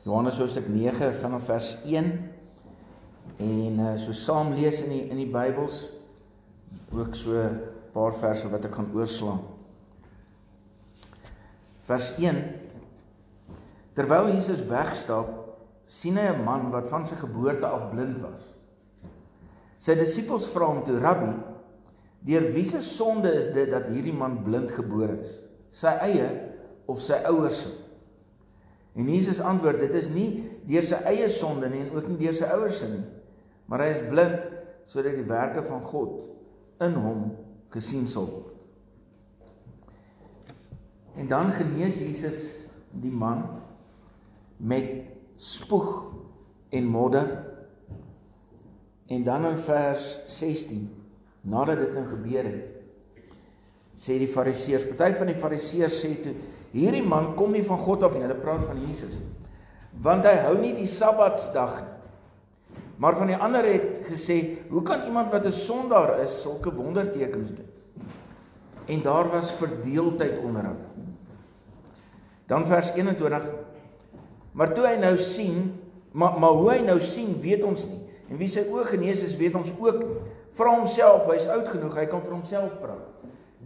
Johannes hoofstuk 9 vanaf vers 1 en uh, so saam lees in die in die Bybels ook so 'n paar verse wat ek gaan oorslaan. Vers 1 Terwyl Jesus wegstap, sien hy 'n man wat van sy geboorte af blind was. Sy disippels vra hom toe: "Rabbi, deur wie se sonde is dit dat hierdie man blind gebore is? Sy eie of sy ouers se?" En Jesus antwoord: "Dit is nie deur sy eie sonde nie en ook nie deur sy ouers se nie, maar hy is blind sodat die werke van God in hom gesien sal word." En dan genees Jesus die man met spoeg en modder En dan in vers 16, nadat dit nou gebeur het, sê die fariseërs, party van die fariseërs sê toe, hierdie man kom nie van God af nie, hulle praat van Jesus. Want hy hou nie die Sabbatsdag nie. Maar van die ander het gesê, hoe kan iemand wat 'n sondaar is sulke wondertekens doen? En daar was verdeeldheid onder hulle. Dan vers 21 Maar toe hy nou sien, maar maar hoe hy nou sien, weet ons nie. En wie sy oë genees is, weet ons ook nie. Vra homself, hy's oud genoeg, hy kan vir homself praat.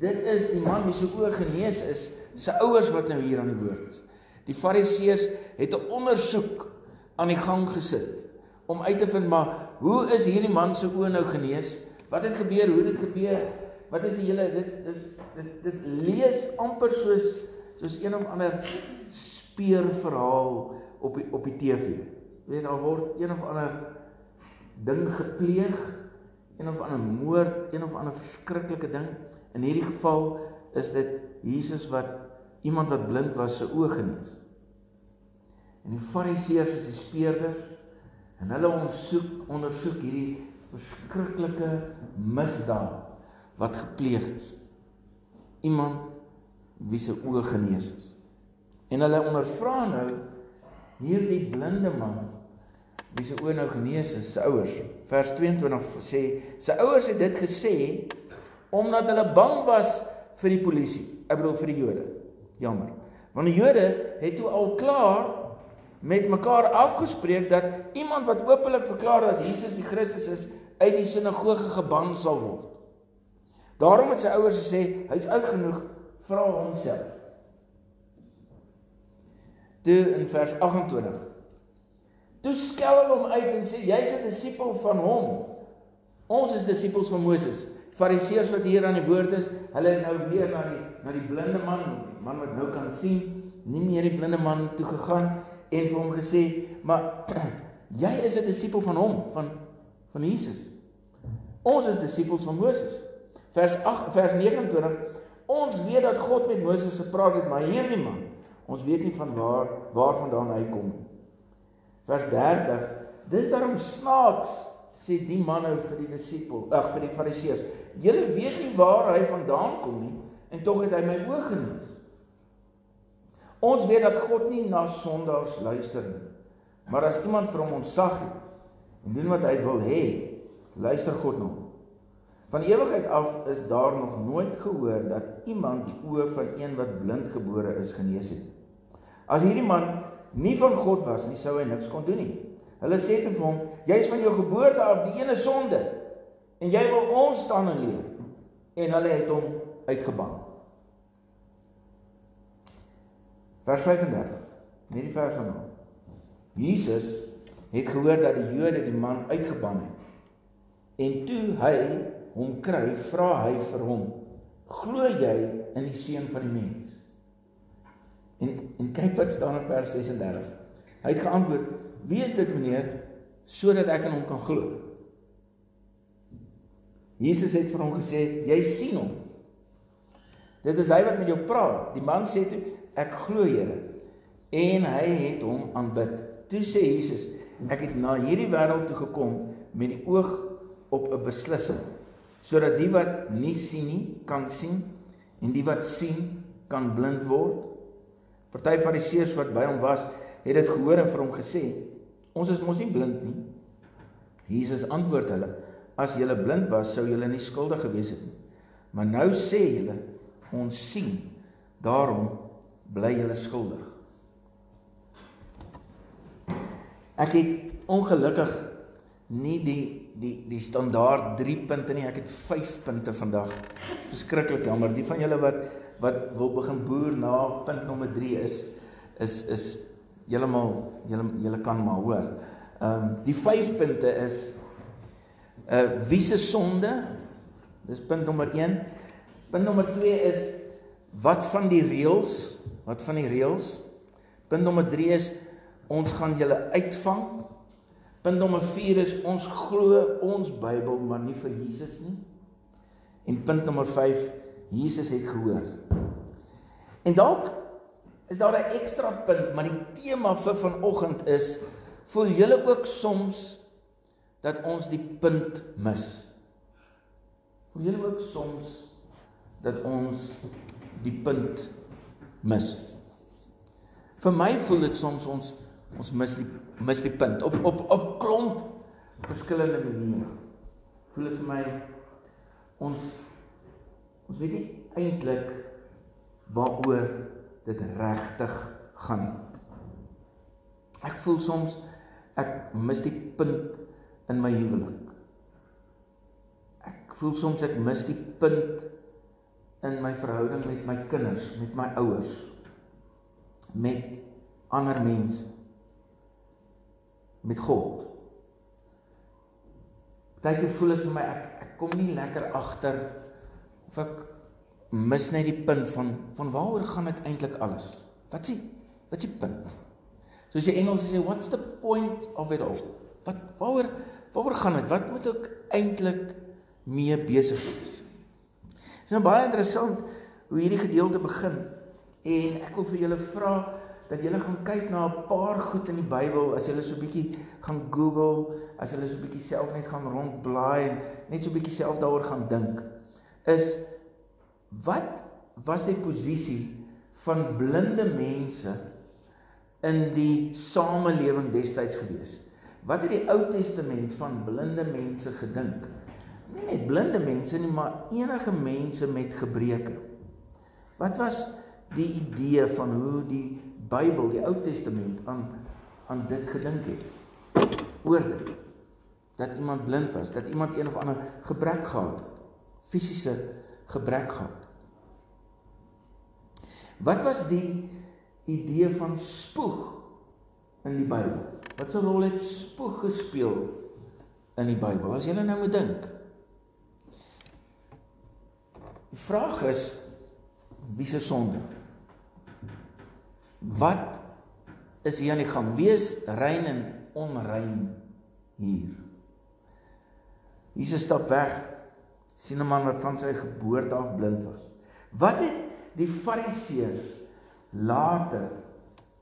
Dit is die man wie se oë genees is, sy ouers wat nou hier aan die woord is. Die Fariseërs het 'n ondersoek aan die gang gesit om uit te vind maar hoe is hierdie man se oë nou genees? Wat het gebeur? Hoe het dit gebeur? Wat is die hele dit is dit dit lees amper soos soos een of ander speurverhaal op die op die TV. Weet daar word een of ander ding gepleeg, een of ander moord, een of ander verskriklike ding. In hierdie geval is dit Jesus wat iemand wat blind was se oë genees. En die Fariseërs is die speerders en hulle ondersoek ondersoek hierdie verskriklike misdaad wat gepleeg is. Iemand wie se oë genees is. En hulle ondervra nou hierdie blinde man wie se oë nou genees is, se ouers. Vers 22 sê sy ouers het dit gesê omdat hulle bang was vir die polisie. Ek bedoel vir die Jode. Jammer. Want die Jode het toe al klaar met mekaar afgespreek dat iemand wat openlik verklaar dat Jesus die Christus is, uit die sinagoge geban sal word. Daarom het sy ouers gesê hy's oud genoeg, vra homself. Toe in vers 28 Toe skel hulle hom uit en sê jy's 'n disipel van hom. Ons is disippels van Moses. Fariseërs wat hier aan die woord is, hulle nou weer na die na die blinde man, man wat nou kan sien, nie meer die blinde man toe gegaan en vir hom gesê, "Maar jy is 'n disipel van hom, van van Jesus. Ons is disippels van Moses." Vers 8 vers 29 Ons weet dat God met Moses gepraat het, maar hierdie man, ons weet nie van waar waarvandaan hy kom nie. Vers 30. Dis daarom snaaks sê die man nou vir die disipel, ag vir die fariseërs. Julle weet nie waar hy vandaan kom nie en tog het hy my oë genees. Ons weet dat God nie na sondaars luister nie. Maar as iemand vir hom ontsag het en doen wat hy wil hê, luister God na hom. Van ewigheid af is daar nog nooit gehoor dat iemand die oë van een wat blind gebore is genees het. As hierdie man nie van God was nie, sou hy niks kon doen nie. Hulle sê te hom, jy's van jou geboorte af die ene sonde en jy wil ons staan en leer. En hulle het hom uitgeban. Vers 35. Net die vers van hom. Jesus het gehoor dat die Jode die man uitgeban het. En toe hy hom kry, vra hy vir hom: "Glo jy in die seun van die mens?" En en kyk wat staan in vers 36. Hy het geantwoord: "Wie is dit, meneer, sodat ek aan hom kan glo?" Jesus het vir hom gesê: "Jy sien hom. Dit is hy wat met jou praat." Die man sê toe: "Ek glo, Here." En hy het hom aanbid. Toe sê Jesus: "Ek het na hierdie wêreld toe gekom met die oog op 'n beslissing, sodat die wat nie sien nie kan sien en die wat sien kan blind word." Party fariseërs wat by hom was, het dit gehoor en vir hom gesê: "Ons is mos nie blind nie." Jesus antwoord hulle: "As julle blind was, sou julle nie skuldig gewees het nie. Maar nou sê julle: Ons sien. Daarom bly julle skuldig." Ek het ongelukkig nie die die die standaard 3 punte nie. Ek het 5 punte vandag. Verskriklik jammer. Die van julle wat wat wil begin boer na punt nommer 3 is is is heeltemal julle julle kan maar hoor. Ehm um, die 5 punte is uh wie se sonde? Dis punt nommer 1. Punt nommer 2 is wat van die reëls? Wat van die reëls? Punt nommer 3 is ons gaan julle uitvang. Punt nommer 4 is ons glo ons Bybel maar nie vir Jesus nie. En punt nommer 5 Jesus het gehoor. En dalk is daar 'n ekstra punt, maar die tema vir vanoggend is voel julle ook soms dat ons die punt mis. Voel julle ook soms dat ons die punt mis. Vir my voel dit soms ons ons mis die mis die punt op op op klomp verskillende maniere. Voel dit vir my ons ons weet nie eintlik waaroor dit regtig gaan. Ek voel soms ek mis die punt in my huwelik. Ek voel soms ek mis die punt in my verhouding met my kinders, met my ouers, met ander mense met God. Partykeer voel dit vir my ek ek kom nie lekker agter of ek mis net die punt van van waaroor gaan dit eintlik alles? Wat s'ie wat s'ie punt? Soos die Engels sê what's the point of it all? Wat waaroor waaroor gaan dit? Wat moet ek eintlik mee besig wees? Dit is nou baie interessant hoe hierdie gedeelte begin en ek wil vir julle vra dat jy gaan kyk na 'n paar goed in die Bybel as jy so 'n bietjie gaan Google, as jy so 'n bietjie self net gaan rondblaai en net so 'n bietjie self daaroor gaan dink, is wat was die posisie van blinde mense in die samelewing destyds gewees? Wat het die Ou Testament van blinde mense gedink? Nie net blinde mense nie, maar enige mense met gebreke. Wat was die idee van hoe die Bybel, die Ou Testament aan aan dit gedink het. Oor dit dat iemand blind was, dat iemand een of ander gebrek gehad het, fisiese gebrek gehad het. Wat was die idee van spoeg in die Bybel? Wat 'n rol het spoeg gespeel in die Bybel? As jy nou moet dink. Die vraag is wie se sonde? Wat is hier aan die gang? Wees rein en onrein hier. Jesus stap weg. sien 'n man wat van sy geboorte af blind was. Wat het die Fariseërs later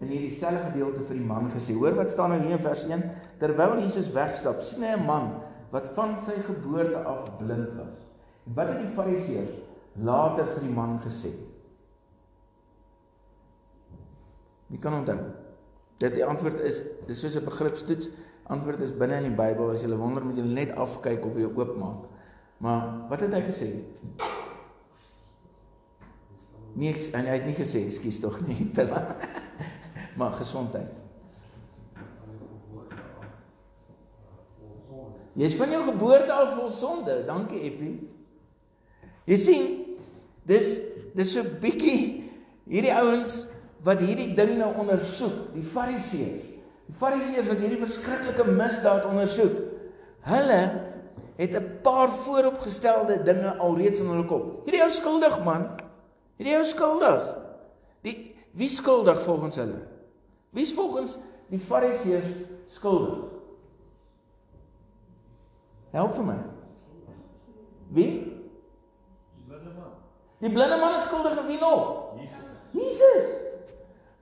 in hierdie selfde gedeelte vir die man gesê? Hoor wat staan nou hier in vers 1? Terwyl Jesus wegstap, sien hy 'n man wat van sy geboorte af blind was. Wat het die Fariseërs later vir die man gesê? Wie kan onthou? Dit die antwoord is dis soos 'n begripstoets. Antwoord is binne in die Bybel. As jy wonder, moet jy net afkyk of jy oopmaak. Maar wat het hy gesê? Niks en hy het nie gesê ekskuus tog nie. maar gesondheid. Jy is van jou geboorte af vol sonde. Dankie Eppie. Jy sien, dis dis so bietjie hierdie ouens wat hierdie ding nou ondersoek, die Fariseërs. Die Fariseërs wat hierdie verskriklike misdaad ondersoek. Hulle het 'n paar vooropgestelde dinge alreeds in hulle kop. Hierdie ou skuldig man. Hierdie ou skuldig. Die wie skuldig volgens hulle? Wie's volgens die Fariseërs skuldig? Help vir my. Wie? Die blinde man. Is skuldig en wie nog? Jesus. Jesus.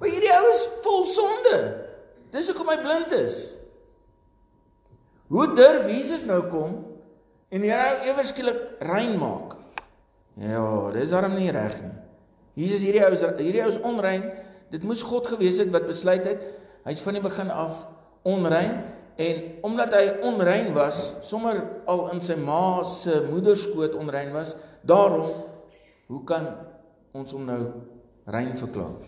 Maar hierdie ou is vol sonde. Dis hoekom hy blind is. Hoe durf Jesus nou kom en hy ewe skielik rein maak? Ja, dis darm nie reg nie. Jesus hierdie ou is hierdie ou is onrein. Dit moes God gewees het wat besluit het. Hy's van die begin af onrein en omdat hy onrein was, sommer al in sy ma se moederskoot onrein was, daarom hoe kan ons hom nou rein verklaar?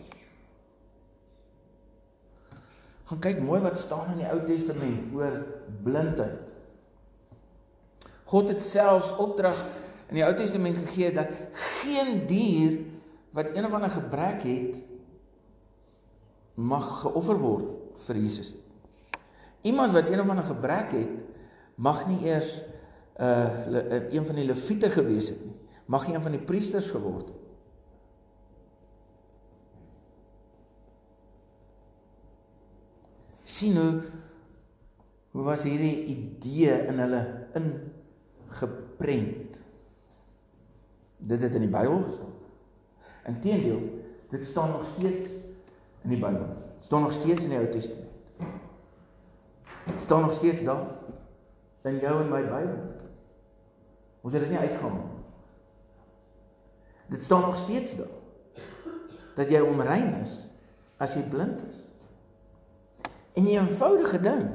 Gaan kyk mooi wat staan in die Ou Testament oor blindheid. God het selfs opdrag in die Ou Testament gegee dat geen dier wat een of ander gebrek het mag geoffer word vir Jesus. Iemand wat een of ander gebrek het, mag nie eers uh een van die leviete gewees het nie. Mag nie een van die priesters geword het. sien hoe hoe was hierdie idee in hulle ingeprent. Dit het in die Bybel gestaan. Inteendeel, dit staan nog steeds in die Bybel. Dit staan nog steeds in die Ou Testament. Dit staan nog steeds daar in jou en my Bybel. Ons het dit nie uitgehaal nie. Dit staan nog steeds daar. Dat jy omrein is as jy blind is. En 'n eenvoudige ding.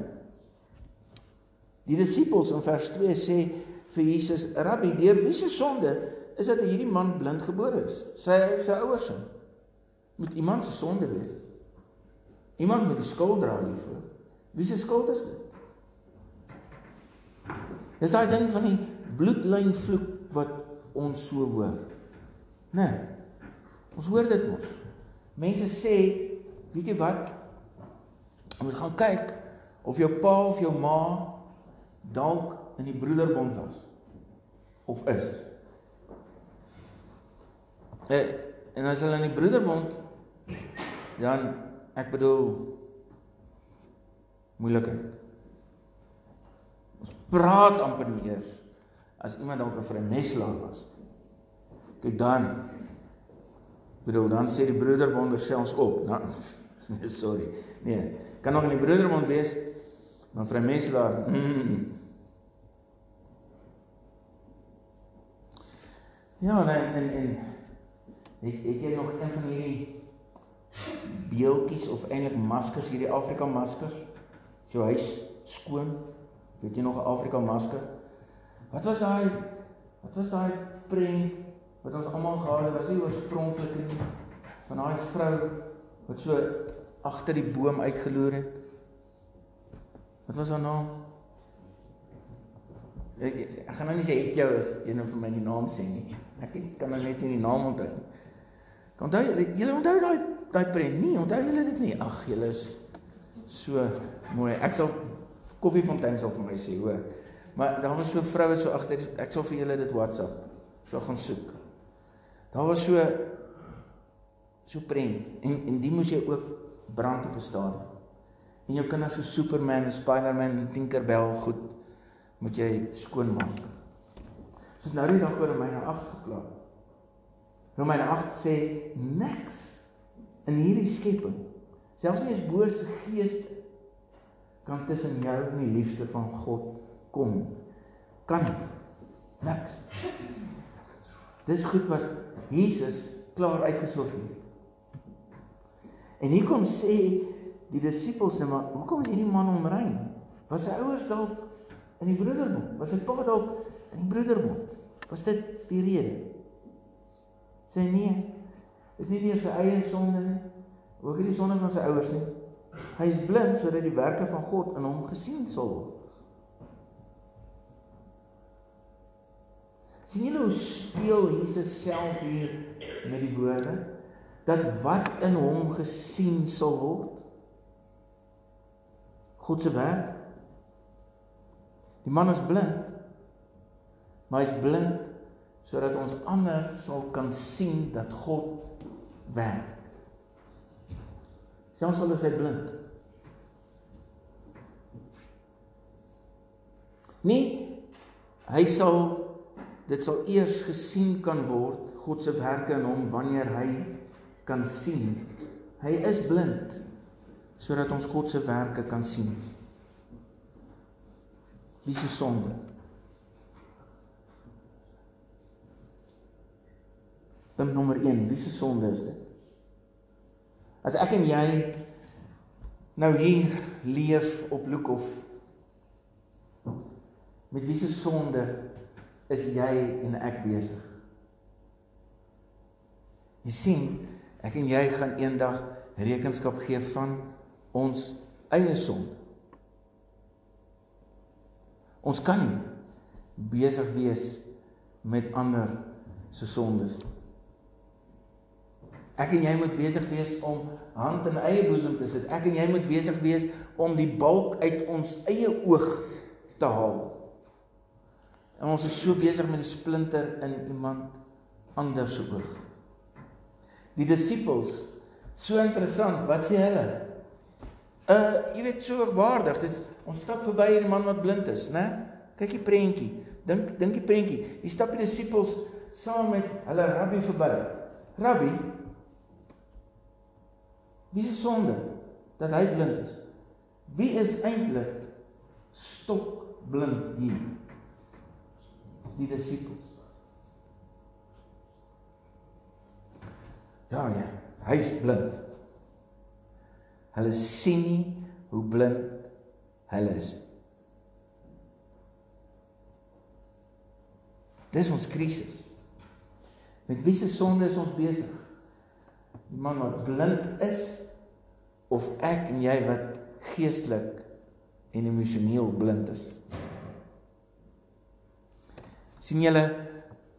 Die disippels in vers 2 sê vir Jesus: "Rabbi, deur wie se sonde is dat hierdie man blind gebore is? Sy sy ouers se. Moet iemand se sonde wees? Iemand moet die skuld dra hiervoor. Wie se skuld is dit?" Dis daai ding van die bloedlyn vloek wat ons so hoor. Nee. Ons hoor dit mos. Mense sê, weet jy wat? Moet gaan kyk of jou pa of jou ma dalk in die broederbond was of is. Eh, en as hulle in die broederbond dan ek bedoel moeilikheid. Ons praat amper nie eers as iemand dalk 'n vreemdeslaer was. Kyk dan bedoel dan sê die broederbond selfs op. Nou, sorry. Nee, kan nog in die broedermond wees, maar vir 'n mens daar, mm. Ja, en en en het, het jy nog een van hierdie beeltjies of eintlik maskers, hierdie Afrika maskers? Is jou huis skoon? Weet jy nog 'n Afrika masker? Wat was daai wat was daai prent wat ons almal gehad het? Was nie oorspronklik nie van daai vrou wat so agter die boom uitgeloer het. Wat was haar naam? Ek, ek, ek gaan nou nie sê het jou is een van my die naam sê nie. Ek het, kan nou net nie die naam onthou nie. Kan onthou julle onthou daai daai prent nie? Onthou julle dit nie? Ag, julle is so mooi. Ek sal koffiefontein sal vir my sê, hoor. Maar daar was so vroue so agter ek sal vir julle dit WhatsApp. So gaan soek. Daar was so so prent en en die moes jy ook brand op 'n stadium. En jou kinders so Superman Spider-Man en Tinkerbell goed moet jy skoon maak. So nou die dag oor Romeine 8 gekla. Romeine 8 sê niks in hierdie skepping, selfs nie eens bose geeste kan tussen jou en die liefde van God kom. Kan. Niks. Dis goed wat Jesus klaar uitgesorg het. En hier kom sê die disippels net maar hoekom is hierdie man omrein? Was sy ouers dalk in die broederbond? Was sy pa dalk in die broederbond? Was dit die rede? Sê nee. Is nie meer sy eie sonde nie. Ook nie die sonde van sy ouers nie. Hy is blind sodat die werke van God in hom gesien sal word. Sien julle hoe speel Jesus self hier met die woorde? dat wat in hom gesien sal word? God se werk. Die man is blind. Maar hy's blind sodat ons ander sal kan sien dat God werk. Selfs al is hy blind. Nie hy sal dit sal eers gesien kan word God se werke in hom wanneer hy kan sien. Hy is blind sodat ons God se werke kan sien. Wie se sonde? Punt nommer 1, wie se sonde is dit? As ek en jy nou hier leef op Lukhof met wie se sonde is jy en ek besig? Jy sien, Ek en jy gaan eendag rekenskap gee van ons eie sonde. Ons kan nie besig wees met ander se sondes nie. Ek en jy moet besig wees om hand in eie boesem te sit. Ek en jy moet besig wees om die balk uit ons eie oog te haal. En ons is so besig met die splinter in iemand anders se oog. Die disippels, so interessant, wat sê hulle? Uh, jy weet so waardig, dis ons stap verby hierdie man wat blind is, né? Kyk die prentjie. Dink dink die prentjie. Hier stap die disippels saam met hulle rabbi verby. Rabbi, Wie se sonde dat hy blind is? Wie is eintlik stokblind hier? Die disippels. Ja, ja, hy's blind. Hulle sien nie hoe blind hulle is. Dis ons krisis. Met wie se sonde is ons besig? die man wat blind is of ek en jy wat geestelik en emosioneel blind is. Sien julle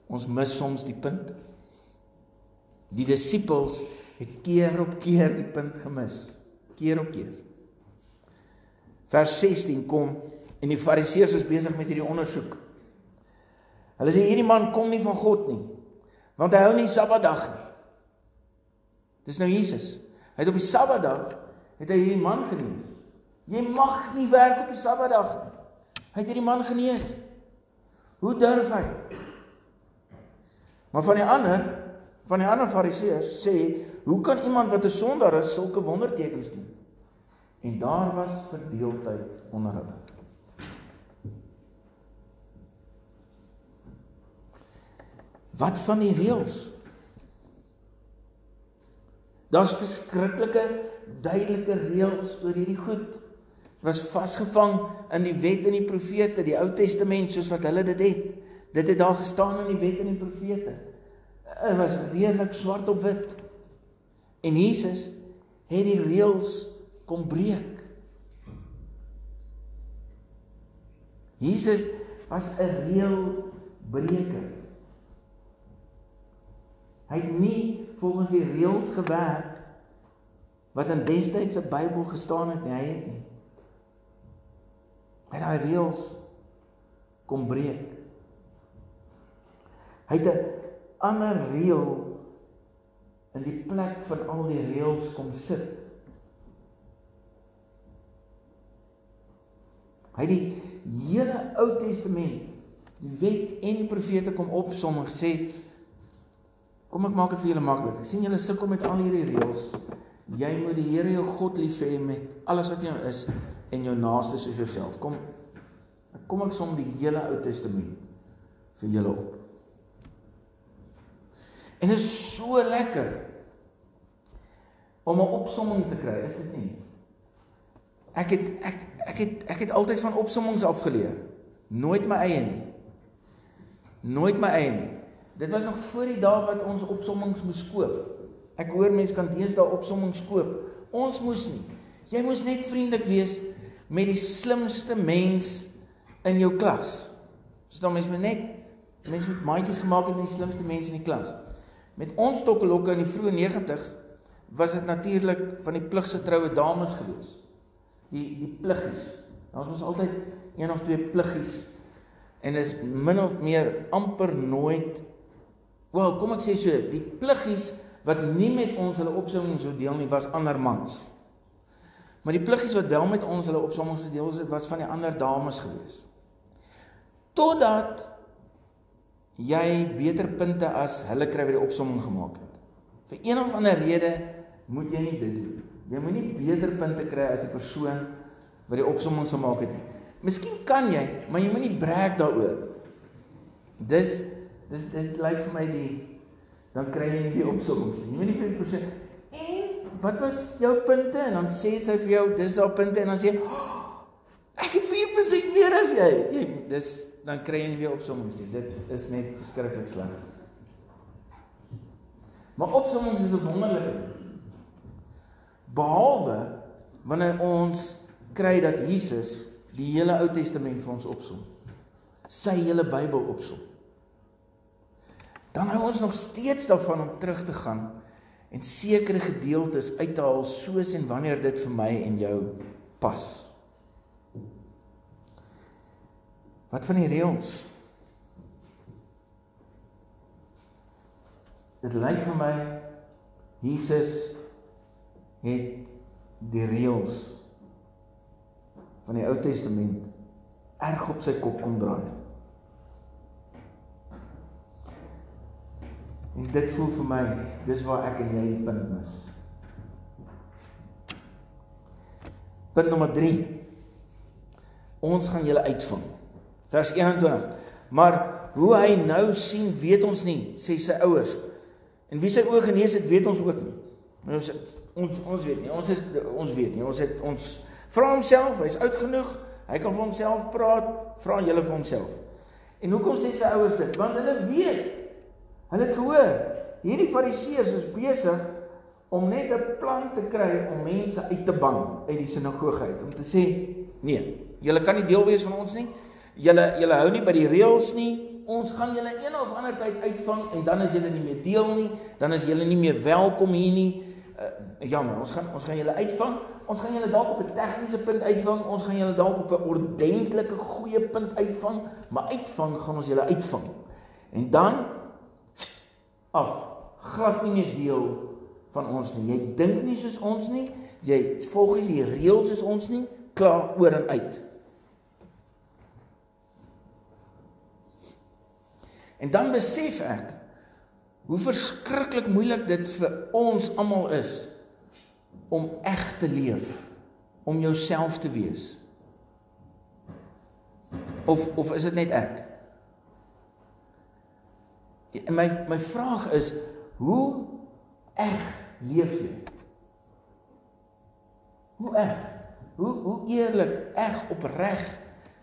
ons mis soms die punt. Die disippels het keer op keer die punt gemis, keer op keer. Vers 16 kom en die fariseërs is besig met hierdie ondersoek. Hulle sê hierdie man kom nie van God nie, want hy hou nie Sabbatdag nie. Dis nou Jesus. Hy het op die Sabbatdag het hy hierdie man genees. Jy mag nie werk op die Sabbatdag nie. Hy het hierdie man genees. Hoe durf hy? Maar van die ander, van die ander Fariseërs sê, hoe kan iemand wat 'n sondaar is sulke wondertekens doen? En daar was verdeeldheid onder hulle. Wat van die reëls? Daar's verskriklike duidelike reëls oor hierdie goed. Was vasgevang in die wet en die profete, die Ou Testament soos wat hulle dit het. Dit het daar gestaan in die wet en die profete. Dit was redelik swart op wit. En Jesus het die reëls kom breek. Jesus was 'n reëlbreker. Hy het nie volgens die reëls gewerk wat in destydse Bybel gestaan het nie, hy het nie. Hy daai reëls kom breek. Hy het 'n ander reël in die plek van al die reëls kom sit. Hy het die hele Ou Testament, die wet en die profete kom opsom en gesê Kom ek maak dit vir julle maklik. sien julle sukkel met al hierdie reëls. Jy moet die Here jou God lief hê met alles wat jy is en jou naaste soos jouself. Kom kom ek som die hele Ou Testament vir julle op. En dit is so lekker om 'n opsomming te kry, is dit nie? Ek het ek ek het ek het altyd van opsommings afgeleer. Nooit my eie nie. Nooit my eie nie. Dit was nog voor die dae wat ons opsommings moes koop. Ek hoor mense kan deesdae opsommings koop. Ons moes nie. Jy moes net vriendelik wees met die slimste mens in jou klas. Verstaan mens moet net mense met maatjies gemaak het met die slimste mense in die klas. Met ons tokkelokke in die vroeë 90's was dit natuurlik van die pligse troue dames gewees. Die die pliggies. Ons was altyd een of twee pliggies en is min of meer amper nooit Wel, kom ek sê so, die pliggies wat nie met ons hulle opsomming sou deel nie, was ander mans. Maar die pliggies wat wel met ons hulle opsomming sou deel, was van die ander dames gewees. Totdat jy beter punte as hulle kry wat die opsomming gemaak het. Vir een of ander rede moet jy nie dit doen. Jy moet nie beter punte kry as die persoon wat die opsomming sou maak het nie. Miskien kan jy, maar jy moet nie brag daaroor. Dis Dis dis lyk vir my die dan kry jy nie die opsommings nie. Jy weet nie vir die persoon wat was jou punte en dan sê sy vir jou dis haar punte en dan sê oh, ek het 4% meer as jy. Jy dis dan kry jy nie weer opsommings nie. Dit is net verskriklik sleg. Maar opsommings is 'n wonderlike behalwe wanneer ons kry dat Jesus die hele Ou Testament vir ons opsom. Sy hele Bybel opsom. Dan hou ons nog steeds daarvan om terug te gaan en sekere gedeeltes uit te haal soos en wanneer dit vir my en jou pas. Wat van die reëls? Dit lyk vir my Jesus het die reëls van die Ou Testament erg op sy kop kom draai. En dit voel vir my dis waar ek en jy die punt mis. Punt nommer 3. Ons gaan julle uitvang. Vers 21. Maar hoe hy nou sien, weet ons nie, sê sy ouers. En wie sy oë genees het, weet ons ook nie. Ons ons ons weet nie. Ons is ons weet nie. Ons het ons vra homself, hy's oud genoeg, hy kan vir homself praat, vra julle vir homself. En hoekom sê sy ouers dit? Want hulle weet. Hulle het gehoor. Hierdie fariseërs is besig om net 'n plan te kry om mense uit te ban uit die sinagoge uit om te sê, nee, julle kan nie deel wees van ons nie. Julle julle hou nie by die reëls nie. Ons gaan julle een of ander tyd uitvang en dan is julle nie meer deel nie, dan is julle nie meer welkom hier nie uh, jammer, ons gaan ons gaan julle uitvang. Ons gaan julle dalk op 'n tegniese punt uitvang. Ons gaan julle dalk op 'n ordentlike goeie punt uitvang, maar uitvang gaan ons julle uitvang. En dan af, glad nie meer deel van ons nie. Jy dink nie soos ons nie. Jy volg nie die reëls soos ons nie. Klaar oor en uit. En dan besef ek hoe verskriklik moeilik dit vir ons almal is om eg te leef, om jouself te wees. Of of is dit net ek? En my my vraag is hoe eg leef jy? Hoe eg? Hoe hoe eerlik, eg opreg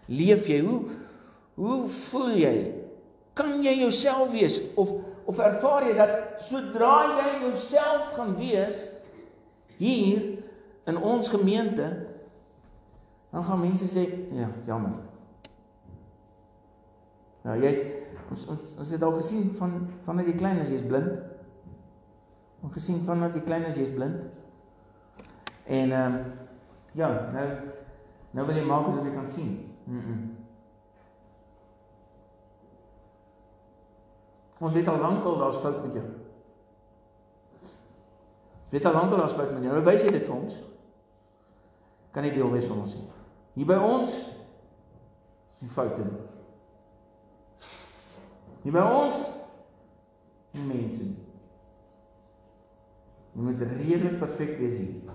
leef jy? Hoe hoe voel jy? Kan jy jouself wees of of ervaar jy dat sodra jy jouself gaan wees hier in ons gemeente dan gaan mense sê ja, jammer. Nou jy's ons ons ons het al gesien van vandat jy klein is jy's blind. Ons gesien vandat jy klein is jy's blind. En ehm um, ja, nou nou wil jy maak asof jy kan sien. Mhm. -mm. Ons weet al lankal daar's fout met jou. Ons weet al lankal daar's fout met jou. Nou wys jy dit vir ons. Kan nie deel wees van ons nie. Hier by ons is die foute nie. Hier by ons die mense nie. Jy moet redelik perfek wees hier.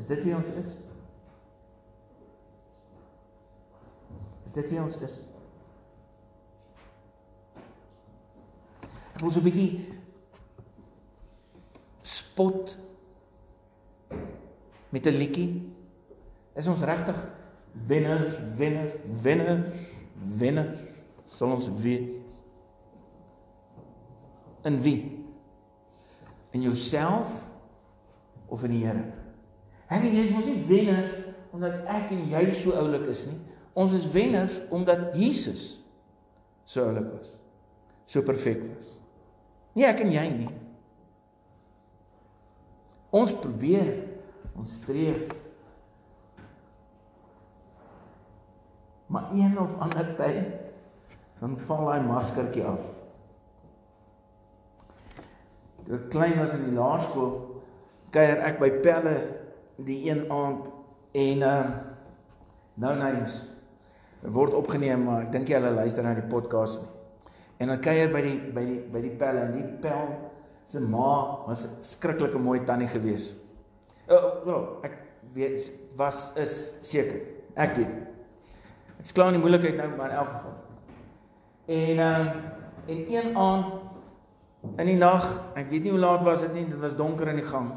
Is dit wie ons is? Is dit wie ons is? ons 'n bietjie spot met 'n liedjie. Is ons regtig wenners, wenners, wenners, wenners sal ons weet in wie? In jouself of in die Here? Ek en jy is mos nie wenners omdat ek en jy so oulik is nie. Ons is wenners omdat Jesus so oulik was. So perfek was. Nie ek en jy nie. Ons probeer, ons streef. Maar een of ander tyd dan val daai maskertjie af. Toe ek klein was in die laerskool, kuier ek by Pelle die een aand en uh nou names word opgeneem, maar ek dink jy hulle luister na die podcast nie. En dan kuier by die by die by die pelle en die pel se ma was 'n skrikkelike mooi tannie gewees. O, oh, oh, ek weet was is seker. Ek weet. Ek sklaan die moeilikheid nou maar in elk geval. En ehm uh, en een aand in die nag, ek weet nie hoe laat was dit nie, dit was donker in die gang.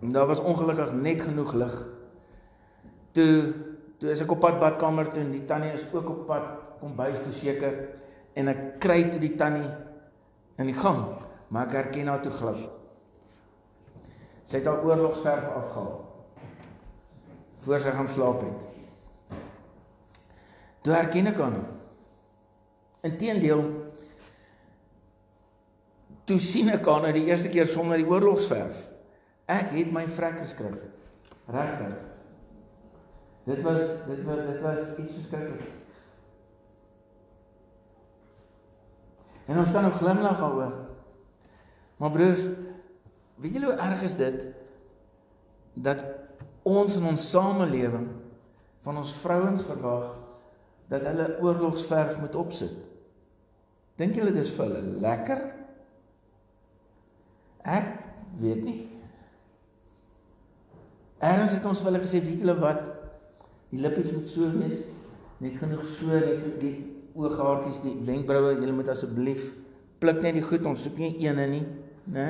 En daar was ongelukkig net genoeg lig. Toe toe is ek op pad badkamer toe en die tannie is ook op pad kom bys toe seker en ek kry toe die tannie in die gang, maar ek herken haar toe glou. Sy het haar oorlogsverf afgehaal. voor sy gaan slaap het. Toe herken ek hom. Inteendeel toe sien ek aan die eerste keer sonder die oorlogsverf. Ek het my vrek geskryf. Regtig. Dit was dit was dit was iets verskrikliks. En ons kan ook glimlag daaroor. Maar broers, weet julle hoe erg is dit dat ons in ons samelewing van ons vrouens verwag dat hulle oorlogsverf moet opsit. Dink julle dis vir hulle lekker? Ek weet nie. Erns het ons vir hulle gesê, weet julle wat? Die lippies moet so wees, net genoeg so net die ooghaartjies, die wenkbroue, julle moet asseblief pluk net die goed, ons soek nie eene nie, né?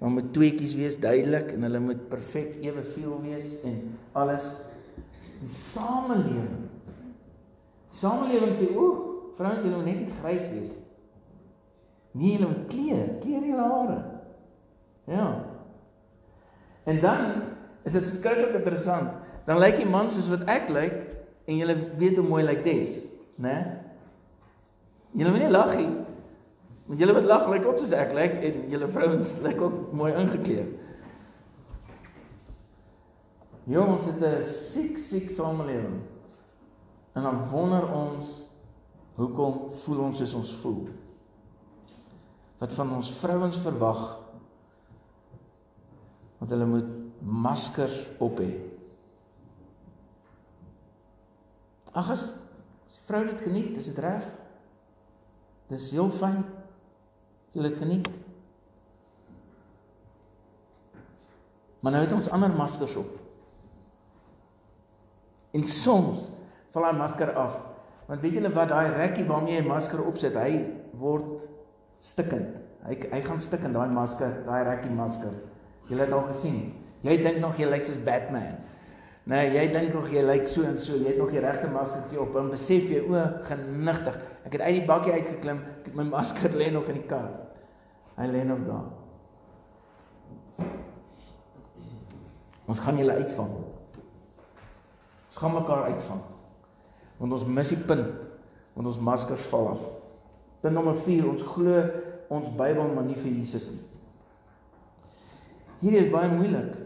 Dan moet tweetjies wees duidelik en hulle moet perfek eweveel wees en alles die samelewing. Samelewing sê, "O, vrouens, julle moet net nie grys wees nie. Nee, julle moet kleur, kleur julle hare." Ja. En dan is dit verskriklik interessant. Dan lyk die man soos wat ek lyk en jy weet hoe mooi lyk Des, né? Jy moet nie lag nie. Want julle wat lag lyk ook soos ek lyk en julle vrouens lyk ook mooi ingekleed. Jongens, dit is 'n siek siek samelewing. En dan wonder ons hoekom voel ons soos ons voel? Wat van ons vrouens verwag? Want hulle moet maskers op hê. Ag as die vrou dit geniet, dis dit reg. Dis heel fyn. Jy het geniet. Maar nou het ons ander maskers op. En soms val daai masker af. Want weet julle wat daai rekkie waarmee jy 'n masker opsit, hy word stikkend. Hy hy gaan stik in daai masker, daai rekkie masker. Jy het al gesien. Jy dink nog jy lyk soos Batman. Nee, jy dink nog jy lyk so en so. Jy het nog die regte maskertjie op en besef jy o, genigtig. Ek het uit die bakkie uitgeklim. My masker lê nog in die kar. Hy lê nog daar. Ons gaan julle uitvang. Ons gaan mekaar uitvang. Want ons mis die punt. Want ons maskers val af. Punt nommer 4, ons glo ons Bybel maar nie vir Jesus nie. Hierdie is baie moeilik.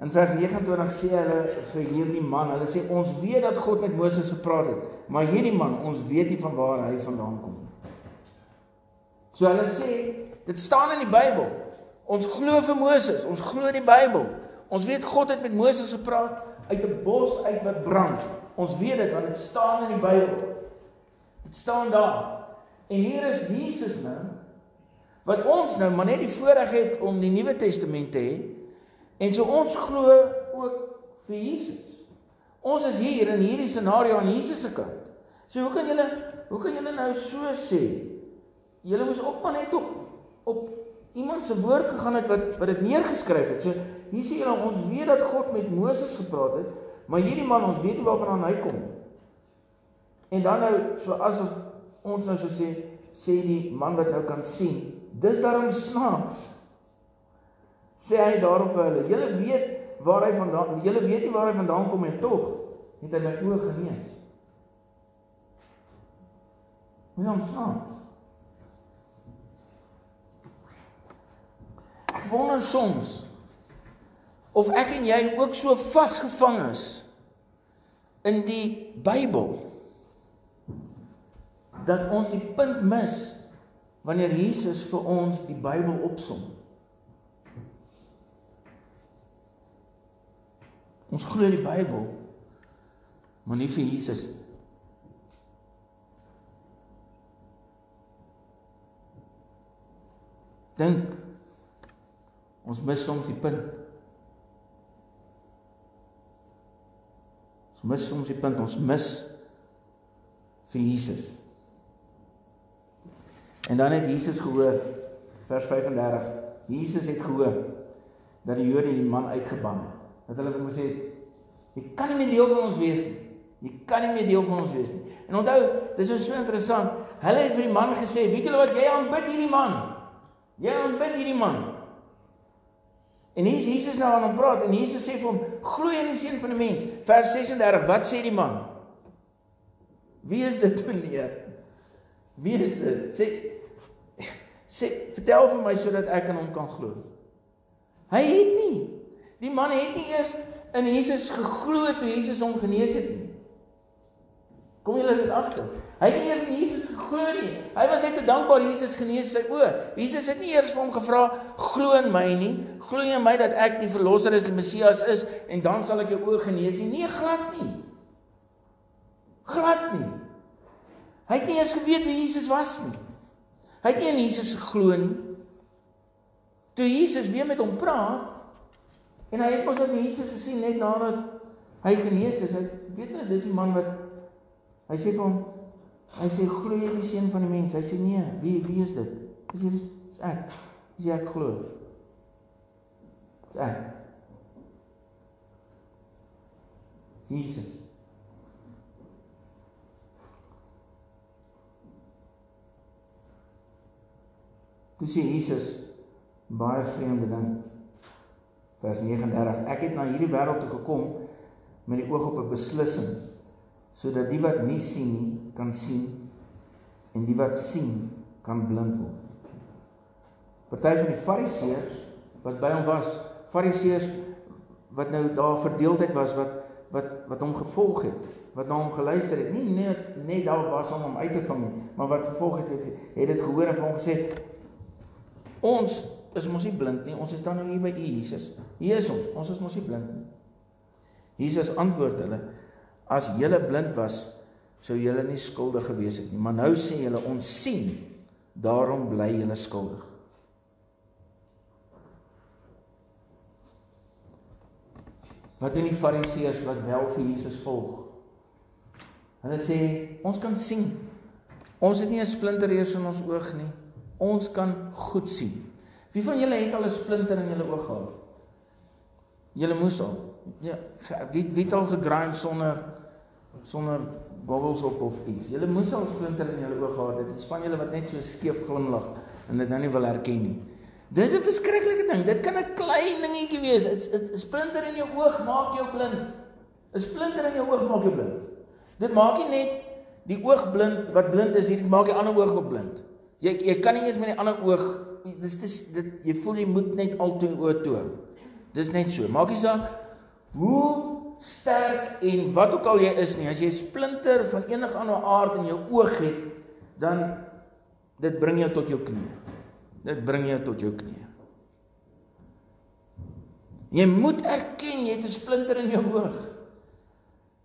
In vers 29 sê hulle vir hierdie man, hulle sê ons weet dat God met Moses gepraat het, maar hierdie man, ons weet nie van waar hy vandaan kom nie. So hulle sê, dit staan in die Bybel. Ons glo vir Moses, ons glo die Bybel. Ons weet God het met Moses gepraat uit 'n bos uit wat brand. Ons weet dit want dit staan in die Bybel. Dit staan daar. En hier is Jesus nou wat ons nou maar net die voorreg het om die Nuwe Testament te hê En so ons glo ook vir Jesus. Ons is hier in hierdie scenario aan Jesus se kant. So hoe kan julle hoe kan julle nou so sê? Julle moes op maar net op op iemand se woord gegaan het wat wat dit neergeskryf het. So hier sê julle ons weet dat God met Moses gepraat het, maar hierdie man ons weet nie waarvan hy kom. En dan nou so asof ons nou so sê sê die man wat nou kan sien, dis daarom snaaks sê hy daarop vir hulle: "Julle weet waar hy vandaan, julle weet nie waar hy vandaan kom en tog het hy my oë genees." Hoe dan soms? Wonder soms of ek en jy ook so vasgevang is in die Bybel dat ons die punt mis wanneer Jesus vir ons die Bybel opsom. Ons glo die Bybel, maar nie vir Jesus nie. Dink ons mis soms die punt. Ons mis soms die punt, ons mis vir Jesus. En dan het Jesus gehoor vers 35. Jesus het gehoor dat die Jode die man uitgeban het dat hulle vir hom gesê jy kan nie meer deel van ons wees nie. Jy kan nie meer deel van ons wees nie. En onthou, dis so interessant. Hulle het vir die man gesê, "Weet julle wat jy aanbid hierdie man? Jy aanbid hierdie man." En hier is Jesus nou aan hom praat en Jesus sê vir hom: "Glo in die seun van die mens." Vers 36, wat sê die man? Wie is dit, meneer? Wie is dit? Sê sê vertel vir my sodat ek aan hom kan glo. Hy het nie. Die man het nie eers in Jesus geglo toe Jesus hom genees het nie. Kom julle dit agter? Hy het nie eers in Jesus geglo nie. Hy was net te dankbaar Jesus genees sy oë. Jesus het nie eers vir hom gevra glo in my nie. Glo in my dat ek die verlosser is, die Messias is en dan sal ek jou oë genees nie. Nee, glad nie. Glad nie. Hy het nie eens geweet wie Jesus was nie. Hy het nie in Jesus geglo nie. Toe Jesus weer met hom praat en hy het mos op Jesus gesien net nadat hy genees is. Hy weet net dis die man wat Hy sê vir hom hy sê glo jy die seun van die mens? Hy sê nee, wie wie is dit? Dis hier is ek. Dis ek glo. Dis ek. Jesus. Dis Jesus baie vreemde ding. Vers 39. Ek het na hierdie wêreld toe gekom met die oog op 'n beslissing sodat die wat nie sien nie kan sien en die wat sien kan blind word. Party van die Fariseërs wat by hom was, Fariseërs wat nou daar verdeeldheid was wat wat wat hom gevolg het, wat na hom geluister het, nie net net daar was om hom uit te vang nie, maar wat gevolg het het, het dit gehoor en vir hom gesê ons is mos nie blind nie, ons is dan nou hier by U Jesus. Hier is ons, ons is mos nie blind nie. Jesus antwoord hulle As julle blind was, sou julle nie skuldig gewees het nie, maar nou sê julle ons sien, daarom bly julle skuldig. Wat doen die Fariseërs wat wel vir Jesus volg? Hulle sê ons kan sien. Ons het nie 'n splinter eers in ons oog nie. Ons kan goed sien. Wie van julle het al 'n splinter in julle oog gehad? Julle moes al. Ja, wie wie het al gegraai sonder sonder goggles op of iets. Julle moes al splinters in julle oë gehad het. Dis van julle wat net so skeef glimlag en dit nou nie wil herken nie. Dis 'n verskriklike ding. Dit kan 'n klein dingetjie wees. 'n Splinter in jou oog maak jou blind. 'n Splinter in jou oog maak jou blind. Dit maak nie net die oog blind wat blind is, dit maak die ander oog ook blind. Jy jy kan nie eens met die ander oog dis dis dit jy voel jy moet net altoe oë toe hou. Dis net so. Maak nie saak hoe sterk en wat ook al jy is nie, as jy 'n splinter van enige ander aard in jou oog het, dan dit bring jou tot jou knie. Dit bring jou tot jou knie. Jy moet erken jy het 'n splinter in jou oog.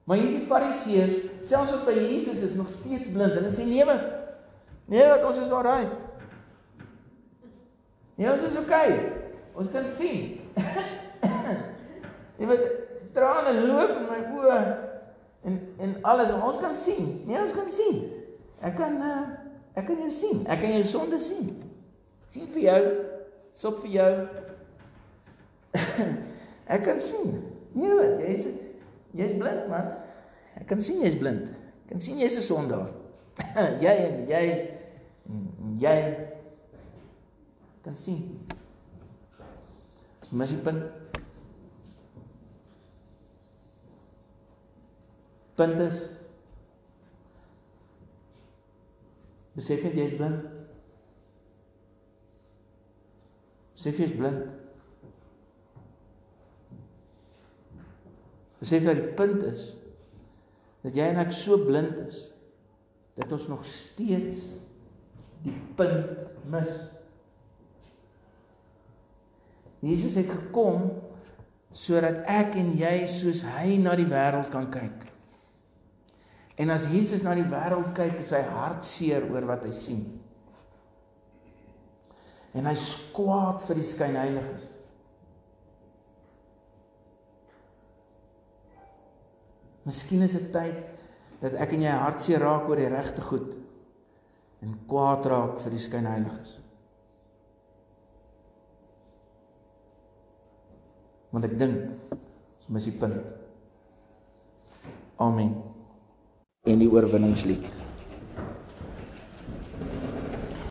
Maar hier is die Fariseërs, selfs op by Jesus is nog steeds blind. Hulle sê nee wat? Nee wat ons is alright. Nee, ons is okay. Ons kan sien. jy weet trane loop in my oë en en alles wat ons kan sien. Nee, ons kan sien. Ek kan uh, ek kan jou sien. Ek kan jou sonde sien. Sien vir jou. Sop vir jou. ek kan sien. Nee, jy's jy's blind man. Ek kan sien jy's blind. Ek kan sien jy's 'n sondaar. jy en jy en jy kan sien. Dis missie punt. Punt is besef jy jy's blind. Besef jy's blind. Besef jy die punt is dat jy en ek so blind is dat ons nog steeds die punt mis. Jesus het gekom sodat ek en jy soos hy na die wêreld kan kyk. En as Jesus na die wêreld kyk, is hy hartseer oor wat hy sien. En hy skwaad vir die skynheiliges. Miskien is dit tyd dat ek en jy hartseer raak oor die regte goed en kwaad raak vir die skynheiliges. Want ek dink dis mis die punt. Amen en die oorwinningslied.